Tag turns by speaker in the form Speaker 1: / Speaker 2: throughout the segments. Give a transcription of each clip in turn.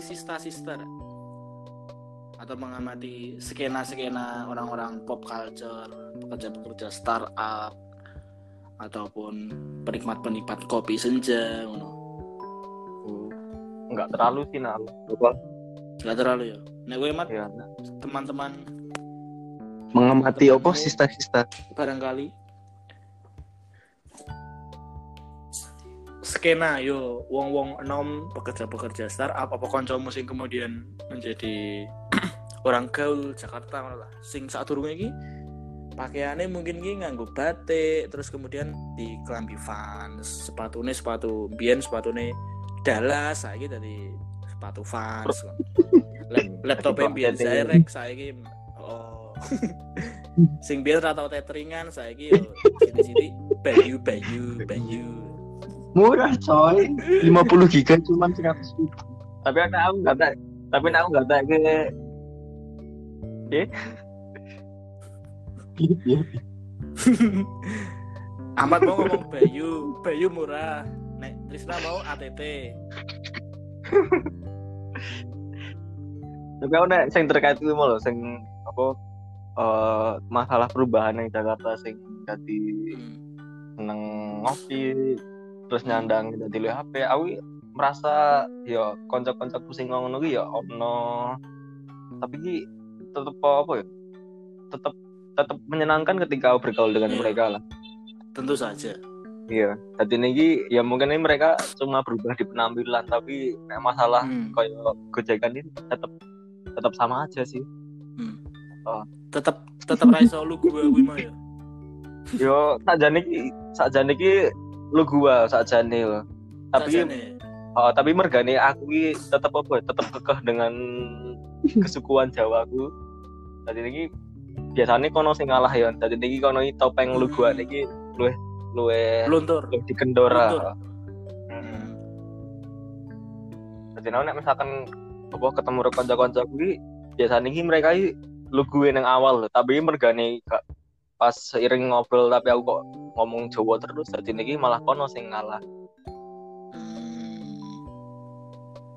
Speaker 1: Mengamati sista-sista nggak? atau mengamati skena-skena orang-orang pop culture, pekerja-pekerja startup ataupun penikmat-penikmat kopi senja, ngono.
Speaker 2: Enggak terlalu sih nah.
Speaker 3: Apa?
Speaker 1: Gak terlalu ya. Nek gue mat
Speaker 2: Ya.
Speaker 1: teman-teman
Speaker 3: Mengamati apa sista-sista?
Speaker 1: barangkali skena yo. Wong-wong enom pekerja-pekerja startup apa kancamu sing kemudian menjadi orang gaul Jakarta lah. Sing sadurunge iki pakaiannya mungkin ki nganggo batik terus kemudian di kelambi Vans sepatune sepatu biyen sepatune Dallas saiki dadi sepatu Vans. Lap- laptopnya biyen Zyrek saiki oh. Sing biyen ra tau tetringan saiki yo siti-siti bayu bayu bayu
Speaker 3: Murah coy. 50 giga cuma 100 ribu.
Speaker 2: Tapi aku enggak tak tapi aku enggak tak ke
Speaker 3: Iya.
Speaker 1: Ahmad mau ngomong bayu bayu murah nek Trisna mau ATT
Speaker 2: tapi aku nek sing terkait itu mau lho sing apa eh masalah perubahan yang Jakarta sing jadi
Speaker 1: Hmm.
Speaker 2: seneng ngopi terus nyandang jadi lu HP aku merasa ya konco-konco pusing ngono ki ya ono. Tapi ki tetep apa ya? Tetep tetep menyenangkan ketika aku bergaul dengan mereka lah.
Speaker 1: Tentu saja.
Speaker 2: Iya jadi ini ya mungkin ini mereka cuma berubah di penampilan tapi masalah
Speaker 1: Hmm.
Speaker 2: kayak gojekan ini tetep tetep sama aja sih.
Speaker 1: Hmm.
Speaker 2: Oh.
Speaker 1: tetap tetap raiso lu gue gue ya?
Speaker 2: Yo sakjane ki sakjane ki lu gua sakjane lho. tapi. Oh, tapi mergane aku ki tetep apa? Tetep kekeh dengan kesukuan Jawaku. Jadi ini biasanya kono sing ngalah ya. Jadi ini kono iki topeng lu gua niki luwih luwih
Speaker 1: luntur
Speaker 2: luwih dikendora.
Speaker 1: Luntur.
Speaker 2: Hmm. Jadi nek misalkan apa ketemu karo kanca-kanca kuwi biasanya iki mereka iki lu gue nang awal tapi mergane gak pas seiring ngobrol tapi aku kok ngomong Jawa terus jadi ini malah kono sing ngalah.
Speaker 1: Hmm.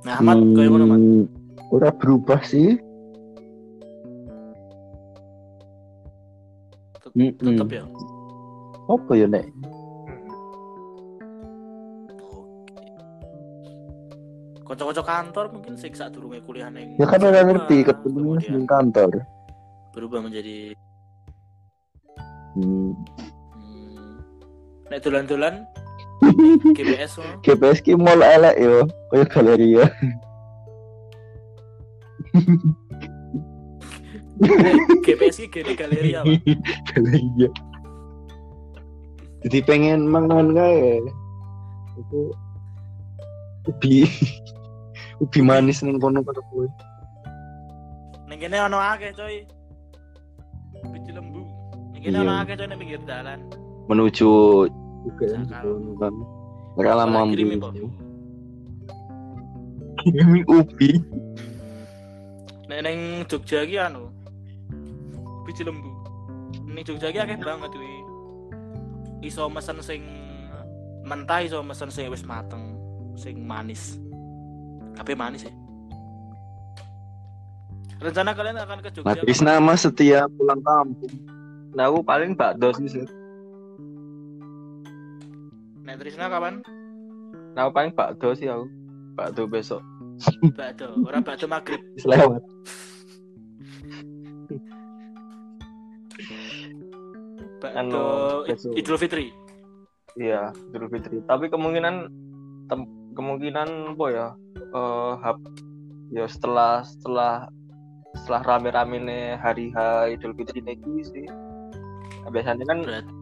Speaker 1: nah Ahmad kayak mana Mat
Speaker 3: Hmm, Udah berubah sih.
Speaker 1: Tet-
Speaker 3: Mm-mm.
Speaker 1: tetep ya
Speaker 3: Apa ya nek?
Speaker 1: kocok-kocok kantor mungkin sing saat durunge kuliah neng
Speaker 3: Ya kan udah ngerti ketemu di kantor.
Speaker 1: berubah menjadi nek dolan-dolan GBS oh.
Speaker 3: GPS ki mall elek yo, kayak galeri ya.
Speaker 1: GPS ki gede galeri apa
Speaker 3: galeri ya. Jadi pengen mangan kae. Itu ubi ubi manis ning kono karo kowe.
Speaker 1: Ning kene ono akeh coy. Biji lembu. Ning kene
Speaker 3: Iya.
Speaker 1: ono akeh coy ning pinggir dalan.
Speaker 3: Menuju juga
Speaker 1: Sakal.
Speaker 3: kan.
Speaker 1: Malah
Speaker 3: mampu.
Speaker 1: kirimi.
Speaker 3: Kirimi ubi.
Speaker 1: Nek ning Jogja ki anu. Biji lembu. Ning Jogja ki akeh banget kuwi. Iso mesen sing mentah iso mesen sing wis mateng, sing manis. Kabeh manis ya. Rencana kalian akan ke Jogja?
Speaker 3: Matris
Speaker 1: kapan?
Speaker 3: nama setiap pulang kampung.
Speaker 2: Nah, aku paling bakdo sih.
Speaker 1: Nek Trisna kapan?
Speaker 2: Nah, paling bakdo sih aku. Bakdo besok.
Speaker 1: Bakdo, ora bakdo maghrib.
Speaker 3: Selewat.
Speaker 1: Bakdo
Speaker 2: Anu.
Speaker 1: Idul Fitri.
Speaker 2: Iya, Idul Fitri. Tapi kemungkinan kemungkinan apa ya? Eh hap- ya setelah setelah setelah rame-rame nih hari H Idul Fitri ini sih. Nah, biasanya kan
Speaker 1: Berarti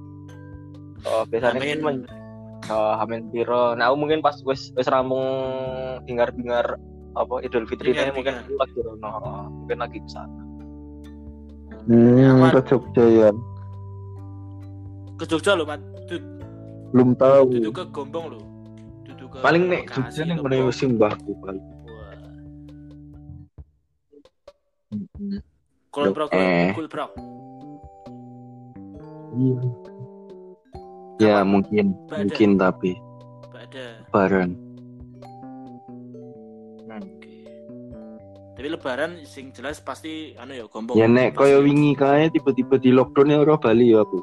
Speaker 2: eh, biasanya kan Eh, Hamin piro. Nah, aku mungkin pas wis wis rampung bingar-bingar apa Idul Fitri ini mungkin
Speaker 1: Bingar-bingar.
Speaker 2: lagi rono, mungkin lagi ke sana.
Speaker 3: Hmm, ke Jogja ya.
Speaker 1: ke Jogja loh, Mat.
Speaker 3: Belum tahu.
Speaker 1: Duduk ke Gombong loh. Duduk ke
Speaker 3: Paling nek Jogja ning
Speaker 1: Lombok.
Speaker 3: ngene wis mbahku paling. Loh,
Speaker 1: Pro,
Speaker 3: eh. Iya. Ya mungkin
Speaker 1: Bada.
Speaker 3: mungkin tapi
Speaker 1: Bada.
Speaker 3: bareng.
Speaker 1: tapi lebaran sing jelas pasti anu ya gombong
Speaker 3: Ya nek koyo wingi kae tiba-tiba di lockdown ya ora Bali ya aku.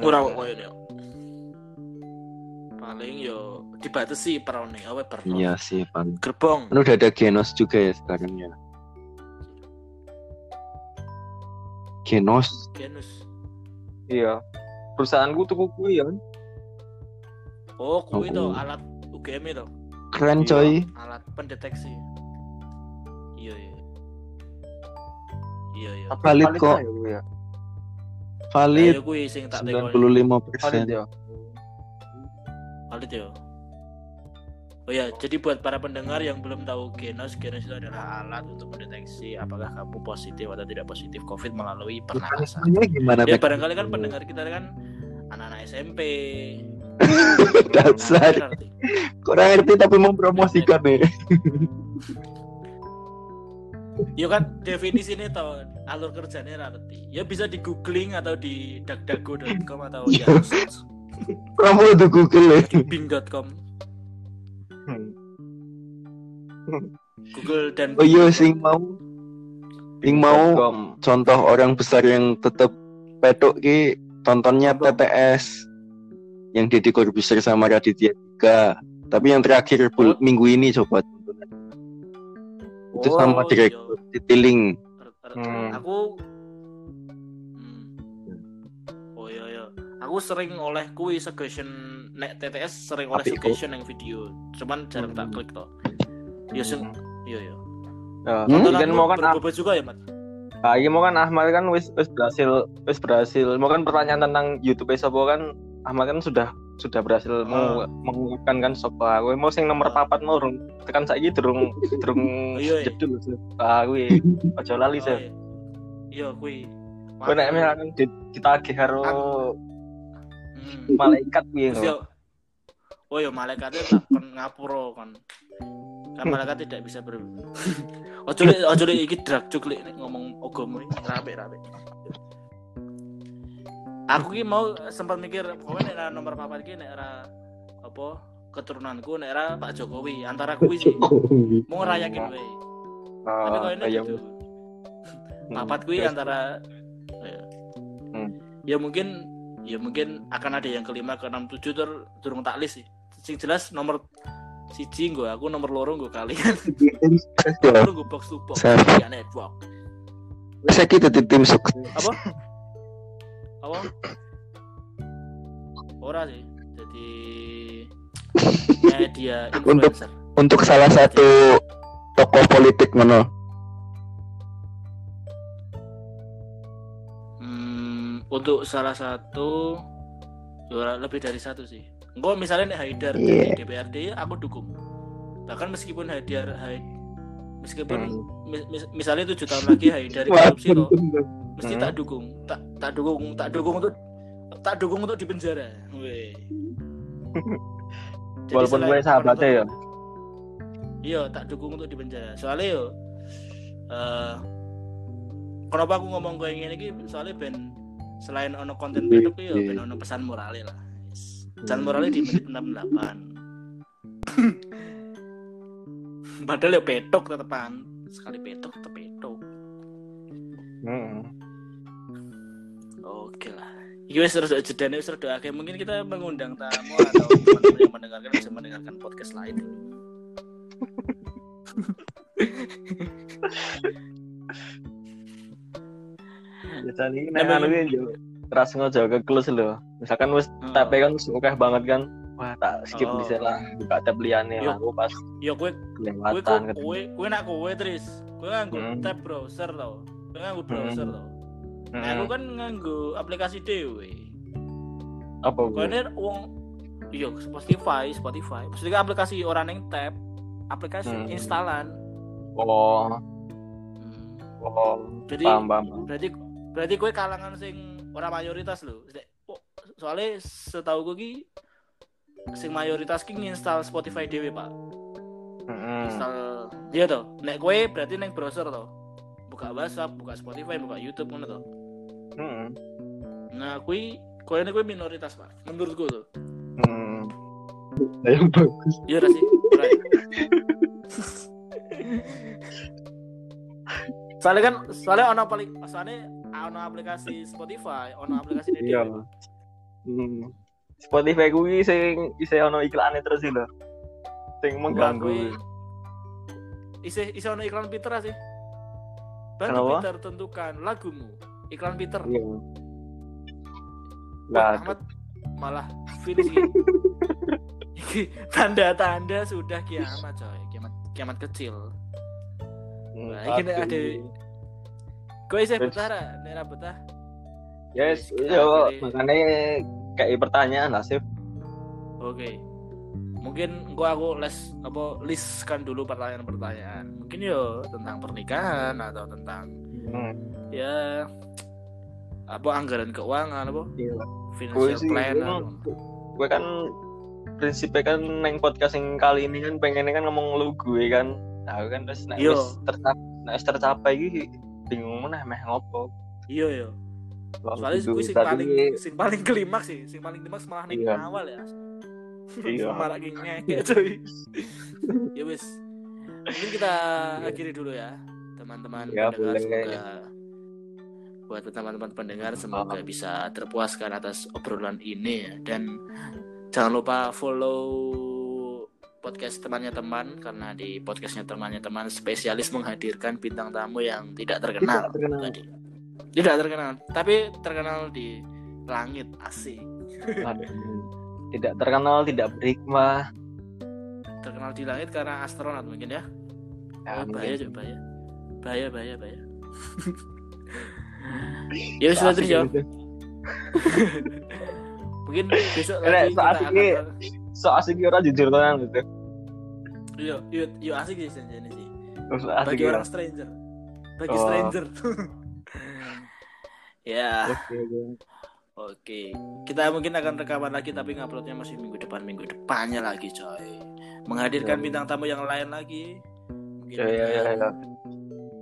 Speaker 1: ora kok koyo ya paling yo dibatasi perone apa per
Speaker 3: Iya sih, Pan.
Speaker 1: gerbong
Speaker 3: Kan udah ada Genos juga ya sekarang ya. Genos.
Speaker 1: genus
Speaker 2: Iya. Perusahaanku tuku kuwi ya. kan.
Speaker 1: oh kuwi to
Speaker 3: Oh.
Speaker 1: alat UGM itu
Speaker 3: Keren
Speaker 2: Iya.
Speaker 3: coy.
Speaker 1: alat pendeteksi iya iya iya iya
Speaker 3: Valid kok.
Speaker 2: ya.
Speaker 3: Valid
Speaker 1: Ayo kuwi sing tak tekoni
Speaker 3: 95%.
Speaker 2: Valid ya.
Speaker 1: valid ya Oh ya, jadi buat para pendengar yang belum tahu Genos, Genos itu adalah alat untuk mendeteksi apakah kamu positif atau tidak positif COVID melalui pernapasan.
Speaker 3: Gimana?
Speaker 1: Ya barangkali kan pendengar kita kan anak-anak SMP.
Speaker 3: Dasar.
Speaker 1: Nah.
Speaker 3: Kurang ngerti tapi mempromosikan ya.
Speaker 1: Ya kan definisi ini tau alur kerjanya ngerti. Ya bisa di googling atau di duckduckgo.com atau ya
Speaker 3: Promo di Google ya.
Speaker 1: bing.com. Google dan
Speaker 3: Oh iya sing mau sing mau
Speaker 2: Com.
Speaker 3: contoh orang besar yang tetap petuk ki tontonnya
Speaker 1: Sombong.
Speaker 3: TTS yang Deddy Corbuzier sama Raditya Dika tapi yang terakhir bul-
Speaker 1: Oh.
Speaker 3: minggu ini coba tontonan itu
Speaker 1: Oh,
Speaker 3: sama
Speaker 1: iya.
Speaker 3: direktur Titiling
Speaker 1: Er- er-
Speaker 2: Hmm.
Speaker 1: aku hmm. oh iya iya aku sering oleh kui suggestion nek TTS sering oleh
Speaker 3: kok.
Speaker 1: suggestion yang video cuman jarang tak
Speaker 2: Hmm.
Speaker 1: klik toh ya sing iya iya.
Speaker 2: Nah,
Speaker 3: Hmm?
Speaker 2: kan mau kan ah,
Speaker 1: berbobot juga ya mat?
Speaker 2: Ah, iya mau kan Ahmad kan wis wis berhasil wis berhasil. Mau kan pertanyaan tentang YouTube Sopo kan Ahmad kan sudah sudah berhasil
Speaker 1: Ah.
Speaker 2: mengu- mengungkapkan kan Sopo aku. Mau sing nomor
Speaker 1: Ah.
Speaker 2: papat mau durung tekan saiki durung durung
Speaker 1: iya, iya.
Speaker 2: jedul ah kuwi. Aja lali sih
Speaker 1: iya. iya kui
Speaker 2: Kowe nek misalkan di- ditagih karo
Speaker 1: Hmm.
Speaker 2: malaikat kuwi
Speaker 1: yo. Oh ya malaikatnya tak kon ngapura kon kan malaikat tidak bisa ber ojo lek ojo lek iki drag nek ngomong agama iki rapi rapi aku ki mau sempat mikir pokoknya nek nomor papat ki nek ra apa keturunanku nek ra Pak Jokowi antara kuwi sih mau ngerayakin wae tapi
Speaker 2: Ah,
Speaker 1: kok ini
Speaker 2: iya.
Speaker 1: gitu
Speaker 2: Hmm,
Speaker 1: papat kuwi antara ya.
Speaker 2: Hmm.
Speaker 1: ya mungkin ya mungkin akan ada yang kelima ke enam tujuh ter durung tak list sih sing jelas nomor siji gue aku nomor loro gue kalian.
Speaker 3: Ya.
Speaker 1: lu gue box to box ya network.
Speaker 3: Saya kita di tim sukses.
Speaker 1: Apa? Apa? Ora sih jadi media
Speaker 3: Untuk-
Speaker 1: influencer.
Speaker 3: untuk salah satu tokoh politik mana
Speaker 1: Hmm, untuk salah satu ya lebih dari satu sih. Enggak misalnya nih Haidar
Speaker 3: Iya.
Speaker 1: dari DPRD aku dukung. Bahkan meskipun Haidar Haid, meskipun
Speaker 2: Hmm.
Speaker 1: mis- mis- misalnya tujuh tahun lagi Haidar korupsi loh, mesti
Speaker 2: Hmm.
Speaker 1: tak dukung, tak tak dukung, tak dukung untuk tak dukung untuk dipenjara. Weh.
Speaker 2: Walaupun gue sahabatnya ya.
Speaker 1: Iya, tak dukung untuk dipenjara. Soalnya yo eh kenapa aku ngomong kayak gini soalnya ben selain ono konten
Speaker 3: Iya,
Speaker 1: pedok yo
Speaker 3: iya.
Speaker 1: ben ono pesan moralnya lah. Pesan moralnya di menit 68. Padahal ya petok tetepan. Sekali petok tetep petok.
Speaker 2: Hmm.
Speaker 1: Oke lah. Wis terus jeda wis rada akeh. Mungkin kita mengundang tamu atau teman-teman yang mendengarkan bisa mendengarkan podcast lain.
Speaker 2: Biasanya ini
Speaker 1: Nah,
Speaker 2: anu ras ngojo ke close lho. Misalkan wis
Speaker 1: Hmm.
Speaker 2: tab kan akeh banget kan. Wah, tak skip
Speaker 1: Oh.
Speaker 2: bisa lah buka tab liyane
Speaker 1: Yo.
Speaker 2: lah aku pas
Speaker 1: Ya gue Kue
Speaker 2: kelewatan
Speaker 1: kok
Speaker 2: ketemu.
Speaker 1: kue kue nak kue Tris. Kue nganggo
Speaker 2: Hmm.
Speaker 1: tab browser tau. Kue nganggo browser
Speaker 2: Hmm.
Speaker 1: tau. Nah, aku
Speaker 2: Hmm.
Speaker 1: kan nganggo aplikasi dhewe.
Speaker 2: apa
Speaker 1: Kue
Speaker 2: gue?
Speaker 1: ini wong iya Spotify, Spotify. Maksudnya aplikasi orang yang tab, aplikasi
Speaker 2: Hmm.
Speaker 1: instalan.
Speaker 2: Oh,
Speaker 1: Hmm.
Speaker 2: oh,
Speaker 1: Jadi
Speaker 2: paham, paham.
Speaker 1: berarti berarti kue kalangan sing orang mayoritas lho. Soalnya setahu gue ki sing mayoritas ki install Spotify dhewe, Pak.
Speaker 2: Hmm.
Speaker 1: install iya toh nek kue berarti neng browser toh buka WhatsApp buka Spotify buka YouTube ngono toh
Speaker 2: Hmm.
Speaker 1: nah kue kue ini kue minoritas pak menurutku tuh
Speaker 2: Hmm.
Speaker 3: Nah, yang bagus.
Speaker 1: Iya sih. Ya? soalnya kan soalnya ono paling soalnya ono aplikasi Spotify, ono aplikasi.
Speaker 2: Iya. Hmm. Spotify kuwi sing isih ono iklane terus sih lho. Sing mengganggu.
Speaker 1: Isi isi ono iklan Peter sih. Bantu
Speaker 2: Kenapa?
Speaker 1: Peter tentukan lagumu. Iklan Peter.
Speaker 2: Iya. Lah,
Speaker 1: Ahmad malah finish gitu. Iki tanda-tanda sudah kiamat coy, kiamat kiamat kecil.
Speaker 2: Hmm,
Speaker 1: Nah, ini ada Kowe isih betah? Nek betah.
Speaker 2: Yes, yo
Speaker 1: akhiri.
Speaker 2: Kayak pertanyaan lah sih.
Speaker 1: Oke. Mungkin gua aku les apa listkan dulu pertanyaan-pertanyaan. Mungkin yo tentang pernikahan atau tentang
Speaker 2: Hmm.
Speaker 1: ya apa anggaran keuangan apa
Speaker 2: Iya.
Speaker 1: financial
Speaker 2: sih,
Speaker 1: plan
Speaker 2: gue, kan prinsipnya kan neng podcast yang kali ini kan pengennya kan ngomong lu gue kan. Nah, kan terus wis tercapai, wis tercapai iki bingung meneh meh ngopo.
Speaker 1: iya iya Soalnya
Speaker 2: itu
Speaker 1: gue sing
Speaker 2: tadi-
Speaker 1: paling sing paling klimaks sih sing paling klimaks malah ning
Speaker 2: Iya.
Speaker 1: awal ya.
Speaker 2: Iya.
Speaker 1: malah ngengek cuy. Ya wis. Mungkin kita akhiri dulu ya teman-teman
Speaker 2: Ya,
Speaker 1: pendengar semoga. Buat teman-teman pendengar semoga
Speaker 2: Ah.
Speaker 1: bisa terpuaskan atas obrolan ini. Ya dan jangan lupa follow podcast temannya teman karena di podcastnya temannya teman spesialis menghadirkan bintang tamu yang tidak terkenal.
Speaker 2: Tidak terkenal.
Speaker 1: tadi tidak terkenal tapi terkenal di langit asik.
Speaker 2: Tidak terkenal, tidak berhikmah.
Speaker 1: terkenal di langit karena astronot mungkin ya
Speaker 2: Ya,
Speaker 1: oh, bahaya
Speaker 2: mungkin.
Speaker 1: juga bahaya bahaya bahaya bahaya ya sudah terus ya
Speaker 2: gitu.
Speaker 1: mungkin besok lagi
Speaker 2: so
Speaker 1: kita
Speaker 2: asik
Speaker 1: akan
Speaker 2: So asik ki ora jujur tenan gitu.
Speaker 1: iya iya iya asik sih sih bagi orang stranger bagi
Speaker 2: Oh.
Speaker 1: stranger ya
Speaker 2: Oke, oke.
Speaker 1: oke kita mungkin akan rekaman lagi tapi nguploadnya masih minggu depan minggu depannya lagi coy menghadirkan
Speaker 2: Ya.
Speaker 1: bintang tamu yang lain lagi mungkin
Speaker 2: Ya ya ya. ya.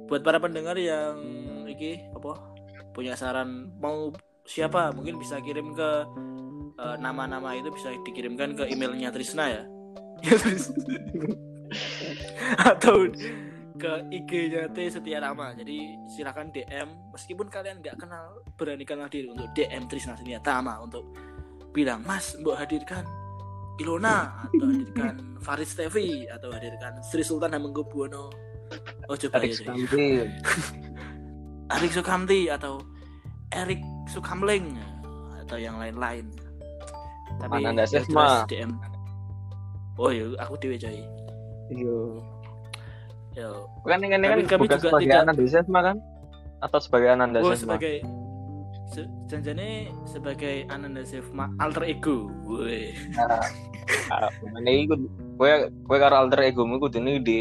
Speaker 1: buat para pendengar yang iki apa punya saran mau siapa mungkin bisa kirim ke eh, nama-nama itu bisa dikirimkan ke emailnya Trisna ya Ya, atau ke IG-nya T Setia Rama jadi silakan DM meskipun kalian nggak kenal beranikanlah diri untuk DM Trisna Setia Rama untuk bilang Mas mbok hadirkan Ilona atau hadirkan Farid Stevi atau hadirkan Sri Sultan Hamengkubuwono oh coba
Speaker 2: Tarik
Speaker 1: ya
Speaker 2: sampai.
Speaker 1: Erik Sukamti atau Erik Sukamling atau yang lain-lain. Tapi
Speaker 2: Ananda
Speaker 1: ya
Speaker 2: Sesma.
Speaker 1: DM. Oh iya, aku dewe coy.
Speaker 2: Iya.
Speaker 1: Yo,
Speaker 2: Kan ini kan
Speaker 1: Tapi kami
Speaker 2: bukan
Speaker 1: juga
Speaker 2: sebagai
Speaker 1: tidak-
Speaker 2: Ananda Sesma kan? Atau sebagai Ananda
Speaker 1: oh sebagai se janjane sebagai Ananda Sesma alter ego. Woi.
Speaker 2: Ah, ini ikut gue gue karo alter ego mu kudu ini di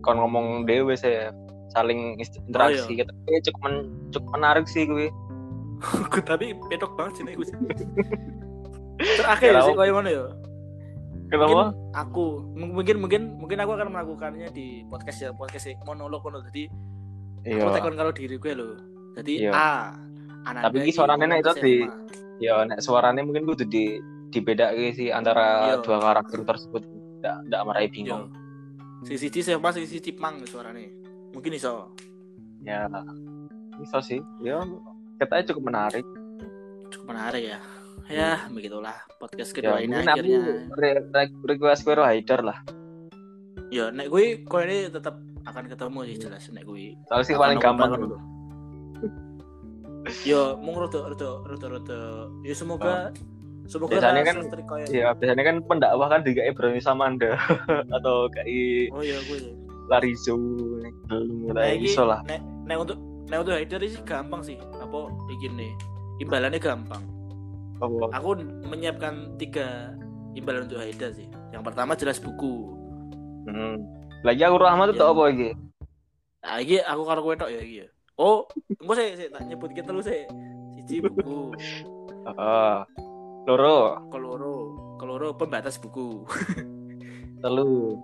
Speaker 2: kon ngomong dewe sih saling ist- interaksi
Speaker 1: iya.
Speaker 2: gitu. Ini cukup men, cukup menarik sih gue.
Speaker 1: Tapi petok banget sih gue. Terakhir
Speaker 2: Kalau-
Speaker 1: sih koyo ngono ya.
Speaker 2: Kenapa?
Speaker 1: Mungkin aku mungkin mungkin mungkin aku akan melakukannya di podcast ya podcast monolog monolog jadi
Speaker 2: Iya.
Speaker 1: aku tekon kalau diri gue loh jadi
Speaker 2: Iya.
Speaker 1: A Ananda
Speaker 2: Tapi ini suaranya nek itu di-. Ya nek suaranya mungkin kudu di dibedake sih antara
Speaker 1: Iya.
Speaker 2: dua karakter tersebut. Nggak nggak marai
Speaker 1: Yo.
Speaker 2: bingung.
Speaker 1: si siji SMA si siji Cipang suaranya mungkin iso
Speaker 2: Ya. Bisa sih. Ya katanya cukup menarik.
Speaker 1: cukup menarik ya ya begitulah podcast
Speaker 2: Ya,
Speaker 1: kedua ini
Speaker 2: mungkin aku
Speaker 1: akhirnya.
Speaker 2: re- request gue Haidar lah.
Speaker 1: ya nek gue kau ini tetap akan ketemu sih jelas nek gue
Speaker 2: Soalnya sih paling gampang.
Speaker 1: dulu. yo mung rodo rodo rodo rodo ya semoga semoga
Speaker 2: Biasanya kan-
Speaker 1: kaya-
Speaker 2: Ya. biasanya kan pendakwah kan dikai Broni Samanda atau kai
Speaker 1: oh iya gue
Speaker 2: Larizo belum mulai
Speaker 1: Nah,
Speaker 2: iso lah.
Speaker 1: nek nek untuk nek untuk Haidar sih gampang sih. Apa nih? Imbalannya gampang
Speaker 2: Oh,
Speaker 1: aku menyiapkan tiga imbalan untuk Haida sih. Yang pertama jelas buku.
Speaker 2: hmm. Lagi aku Rahmat
Speaker 1: Iya.
Speaker 2: itu apa iki?
Speaker 1: Nah, iki aku karo kowe tok ya iki. ya. Oh, engko sih sih tak nyebut kita lu sih. Siji buku,
Speaker 2: Ah. Loro,
Speaker 1: keloro, keloro pembatas buku.
Speaker 2: telu.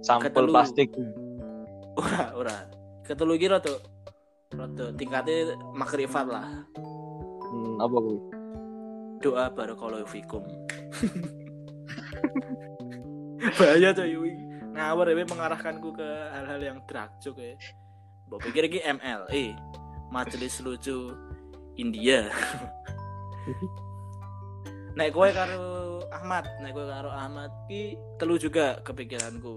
Speaker 2: Sampel
Speaker 1: Ketelu.
Speaker 2: plastik.
Speaker 1: ora, ora. Ketelu rada rada tingkatnya makrifat lah.
Speaker 2: Hmm, apa kuwi?
Speaker 1: Doa barakallahu fikum. bahaya coy ngawur ya mengarahkanku ke hal-hal yang drag joke ya Mbok pikir iki MLE Majelis Lucu India Nek kowe karo Ahmad, nek kowe karo Ahmad ki telu juga kepikiranku.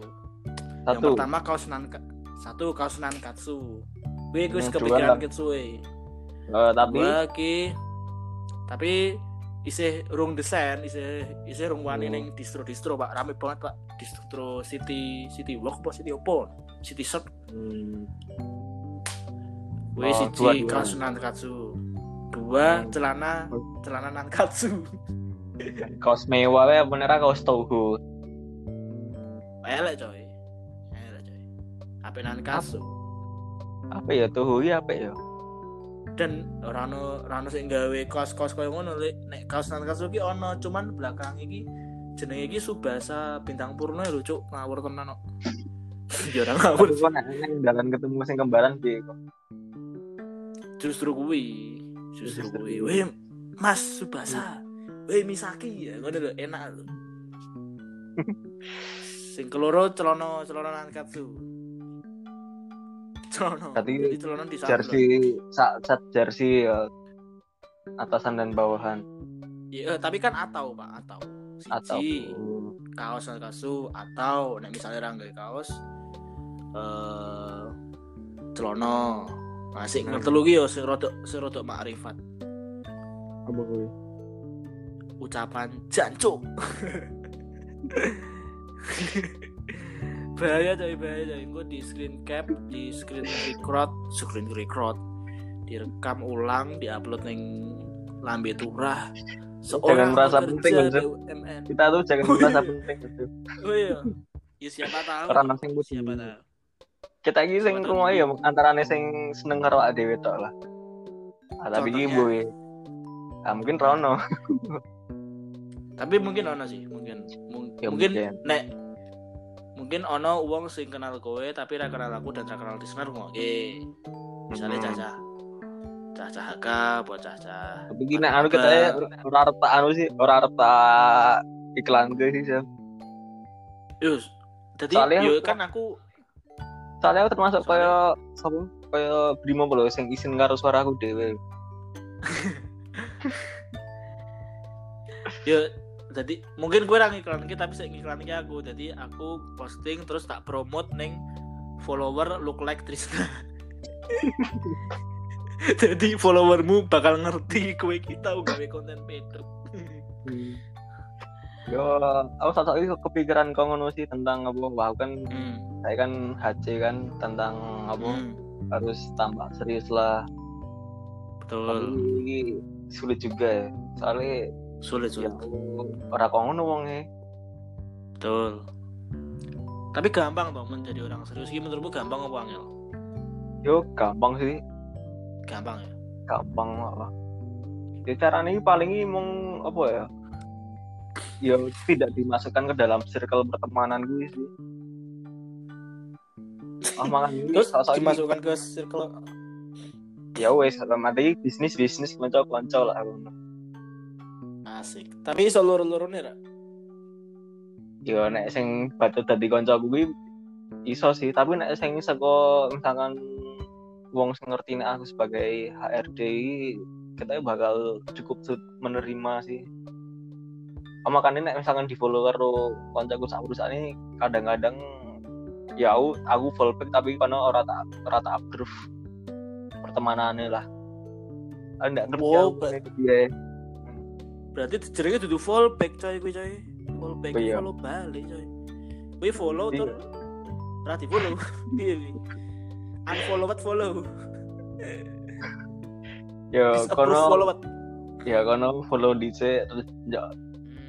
Speaker 1: Yang
Speaker 2: Satu.
Speaker 1: pertama kaos nan satu kaos nan katsu. Wis
Speaker 2: Yang
Speaker 1: kepikiran kitsue.
Speaker 2: Eh, tapi
Speaker 1: Dua ki tapi isih rung desain, isih isih rung wani
Speaker 2: Hmm.
Speaker 1: ning distro-distro Pak. Rame banget Pak. Distro City City Walk apa City opo? City Shop.
Speaker 2: hmm,
Speaker 1: Kuwi
Speaker 2: Oh,
Speaker 1: siji kaos. Dua
Speaker 2: Hmm.
Speaker 1: celana celana nan katsu.
Speaker 2: kaos mewah ya bener kaos Toho.
Speaker 1: Elek coy. Elek coy. Apa nan katsu.
Speaker 2: Apa ya Toho ya apa ya?
Speaker 1: Dan rano rano sing gawe kos-kos koyo ngono nek kaos nang kaos iki ono cuman belakang iki jenenge iki Subasa Bintang Purna lho cuk ngawur tenan kok. Ya ora ngawur.
Speaker 2: Dalan ketemu sing kembaran piye kok?
Speaker 1: justru kuwi justru kuwi. weh Mas Subasa weh Misaki. Ya ngono lho enak lho. Sing keloro celana celana nang katsu
Speaker 2: Berarti
Speaker 1: Jadi celana di
Speaker 2: Jersey sak set jersey ya atasan dan bawahan.
Speaker 1: Iya, tapi kan atau Pak, atau.
Speaker 2: atau
Speaker 1: Siji, kaos nang kasu atau nek misalnya orang gawe kaos eh celana masih
Speaker 2: Hmm.
Speaker 1: ngertelu ki yo sing rodok sing rodok makrifat.
Speaker 3: Apa kuwi?
Speaker 1: ucapan jancuk bahaya coy bahaya coy gue di screen cap di screen record screen record direkam ulang diupload neng lambe turah
Speaker 2: Jangan merasa penting.
Speaker 1: BUMN
Speaker 2: Kita tuh jangan merasa penting gitu.
Speaker 1: oh iya ya siapa tahu
Speaker 2: Orang sing butuh.
Speaker 1: siapa tahu
Speaker 2: Kita iki sing rumah ya antarane sing seneng karo awake dhewe tok lah. Ah, tapi
Speaker 1: Contohnya?
Speaker 2: boy. Ah, mungkin Rono.
Speaker 1: tapi mungkin ono sih mungkin Mung-
Speaker 2: Ya,
Speaker 1: mungkin
Speaker 2: mungkin.
Speaker 1: nek mungkin ono uang sing kenal kowe tapi ra kenal aku dan ra kenal listener oke misalnya caca caca HK buat caca
Speaker 2: Tapi nek anu kita ya, ora arep tak anu sih, ora arep tak iklan ke sih. Sam.
Speaker 1: yus jadi
Speaker 2: Soalnya-
Speaker 1: yo kan aku
Speaker 2: Soalnya aku termasuk kaya sapa? Kaya Brimo lho sing isin karo suaraku dhewe.
Speaker 1: yo jadi mungkin gue orang iklan ki tapi saya iklan aku jadi aku posting terus tak promote neng follower look like Trisna jadi followermu bakal ngerti kue kita gawe konten Pedro
Speaker 2: Yo, aku satu iki kepikiran kok ngono sih tentang apa? Wah, kan
Speaker 1: hmm.
Speaker 2: saya kan HC kan tentang apa?
Speaker 1: hmm.
Speaker 2: Harus tambah serius lah.
Speaker 1: betul
Speaker 2: Tapi sulit juga ya. Soalnya
Speaker 1: sulit
Speaker 2: ya
Speaker 1: sulit
Speaker 2: ora kok ngono wonge.
Speaker 1: betul tapi gampang dong menjadi orang serius ini menurutmu gampang apa angel
Speaker 2: Yo gampang sih,
Speaker 1: gampang ya
Speaker 2: gampang lah. Ya caranya ini paling ini mong apa ya? Ya tidak dimasukkan ke dalam circle pertemanan gue sih. Ah makanya ini
Speaker 1: terus
Speaker 2: sosok ini-
Speaker 1: dimasukkan ke circle
Speaker 2: ya wes dalam arti bisnis bisnis konco konco lah
Speaker 1: asik. Tapi iso loro-lorone ra?
Speaker 2: Yo nek sing batu dadi konco kuwi iso sih tapi nek sing saka misalkan wong sing ngerti nek aku sebagai HRD kita bakal cukup menerima sih. Oh, makanya nek misalkan di follow karo koncoku sak perusahaan ini kadang-kadang ya aku aku full back tapi karena ora tak ora tak approve pertemanannya lah. Ah, ndak ngerti aku nek dia
Speaker 1: berarti jenenge dudu fallback coy kuwi coy. Fallback
Speaker 2: Oh, iya.
Speaker 1: follow balik coy. Kuwi follow
Speaker 2: Iya.
Speaker 1: tur ra di follow piye iki unfollow what follow.
Speaker 2: Yo kono
Speaker 1: follow
Speaker 2: ya kono follow dhisik terus ya,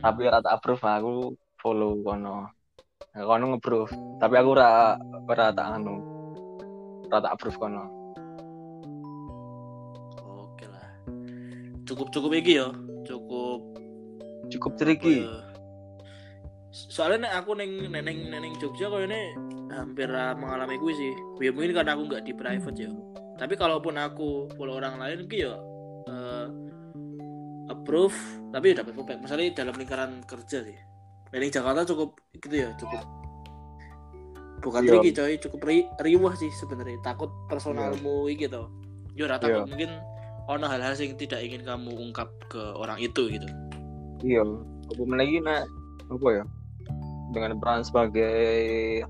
Speaker 2: tapi ora tak approve aku follow kono. Nah, kono nge-approve. Tapi aku ora ora tak anu ora tak approve kono.
Speaker 1: Oke lah. Cukup cukup iki yo. Cukup
Speaker 2: cukup tricky
Speaker 1: eh, soalnya aku neng neneng neneng Jogja kau ini hampir mengalami gue sih ya mungkin karena aku nggak di private ya tapi kalaupun aku follow orang lain ki yo eh, approve tapi ya dapat feedback misalnya dalam lingkaran kerja sih Dari Jakarta cukup gitu ya, cukup bukan
Speaker 2: Iya.
Speaker 1: tricky coy, cukup ri riwah sih sebenarnya. Takut personalmu gitu. Yo ora takut
Speaker 2: Iya.
Speaker 1: mungkin ono hal-hal yang tidak ingin kamu ungkap ke orang itu gitu.
Speaker 2: Iya apa lagi nak apa ya dengan peran sebagai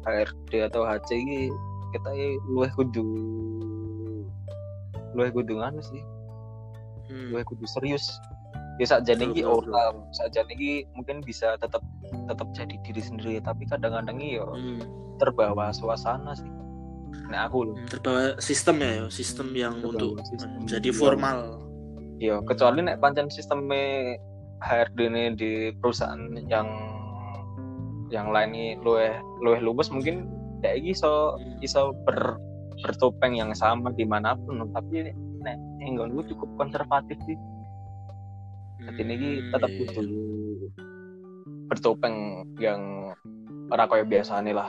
Speaker 2: HRD atau HC ini kita ya luwih kudu luwih kudu nganu sih
Speaker 1: Hmm.
Speaker 2: luwih kudu serius ya saat jadi ini orang saat jadi ini mungkin bisa tetap tetap jadi diri sendiri tapi kadang-kadang ini ya
Speaker 1: Hmm.
Speaker 2: terbawa suasana sih nah aku loh
Speaker 1: terbawa sistem ya, yo. sistem yang
Speaker 2: Terbawa
Speaker 1: untuk
Speaker 2: sistem. Iya.
Speaker 1: formal.
Speaker 2: ya kecuali nek pancen sistemnya HRD ini di perusahaan yang yang lain ini luwih luwih luwes mungkin kayak iso
Speaker 1: Hmm.
Speaker 2: iso ber bertopeng yang sama di mana pun tapi nek enggak gue cukup konservatif sih jadi ini tetap
Speaker 1: iya,
Speaker 2: butuh bertopeng yang ora kayak biasa nih lah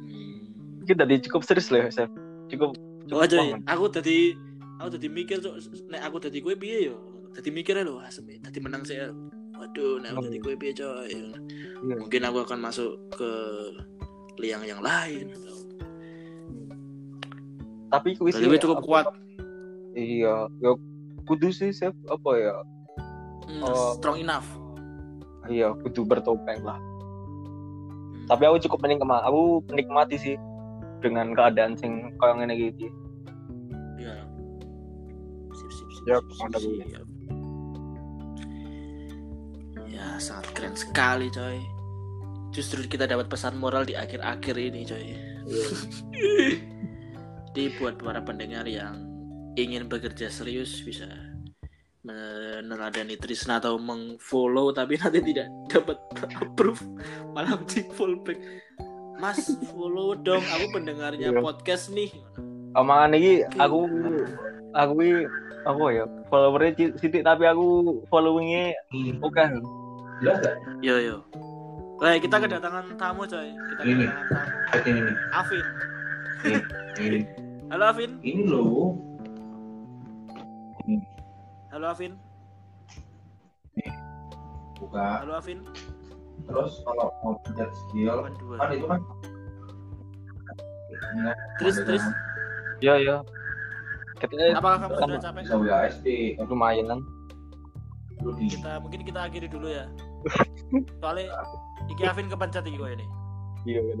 Speaker 1: Hmm.
Speaker 2: kita tadi cukup serius loh Chef cukup
Speaker 1: Oh aja
Speaker 2: banget.
Speaker 1: aku tadi aku tadi mikir Cuk, nek aku tadi kue piye yo. Tadi mikirnya lho, asem tadi menang saya. Waduh, nek aku
Speaker 2: Oh.
Speaker 1: tadi kue piye coy. Mungkin aku akan masuk ke liang yang lain.
Speaker 2: tapi kuis
Speaker 1: gue cukup kuat.
Speaker 2: iya ya kudu sih Chef apa ya
Speaker 1: Hmm,
Speaker 2: Oh.
Speaker 1: strong enough.
Speaker 2: iya kudu bertopeng lah tapi aku cukup menikmati aku menikmati sih dengan keadaan sing kayak ngene iki
Speaker 1: Iya. Sip, sip,
Speaker 2: Ya.
Speaker 1: Ya, sangat keren sekali, coy. Justru kita dapat pesan moral di akhir-akhir ini, coy. Jadi buat para pendengar yang ingin bekerja serius bisa meneladani Trisna atau mengfollow tapi nanti tidak dapat approve malah di fallback Mas follow dong aku pendengarnya
Speaker 2: Iya.
Speaker 1: podcast nih
Speaker 2: omongan iki
Speaker 1: Oke.
Speaker 2: Aku aku ya followernya sithik tapi aku followingnya oke
Speaker 1: Yo yo. Baik, kita kedatangan tamu coy. Kita
Speaker 4: Ini.
Speaker 1: kedatangan tamu.
Speaker 4: Ini.
Speaker 1: Afin.
Speaker 4: Ini,
Speaker 1: Halo Afin.
Speaker 4: ini loh.
Speaker 1: Halo Afin.
Speaker 4: Buka.
Speaker 1: Halo Afin.
Speaker 4: Terus kalau mau pencet skill, kan itu kan. Ini
Speaker 1: Tris, Tris.
Speaker 2: ya ya kita
Speaker 1: Apakah kamu sudah capek?
Speaker 4: Bisa WASD.
Speaker 2: lumayan kan
Speaker 1: Kita mungkin kita akhiri dulu ya. Soalnya iki Afin kepencet iki ini.
Speaker 2: iya iya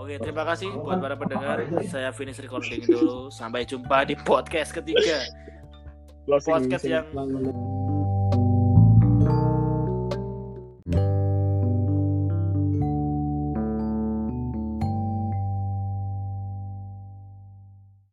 Speaker 1: Oke, terima kasih buat para pendengar. Saya finish recording dulu. Sampai jumpa di podcast ketiga. Podcast yang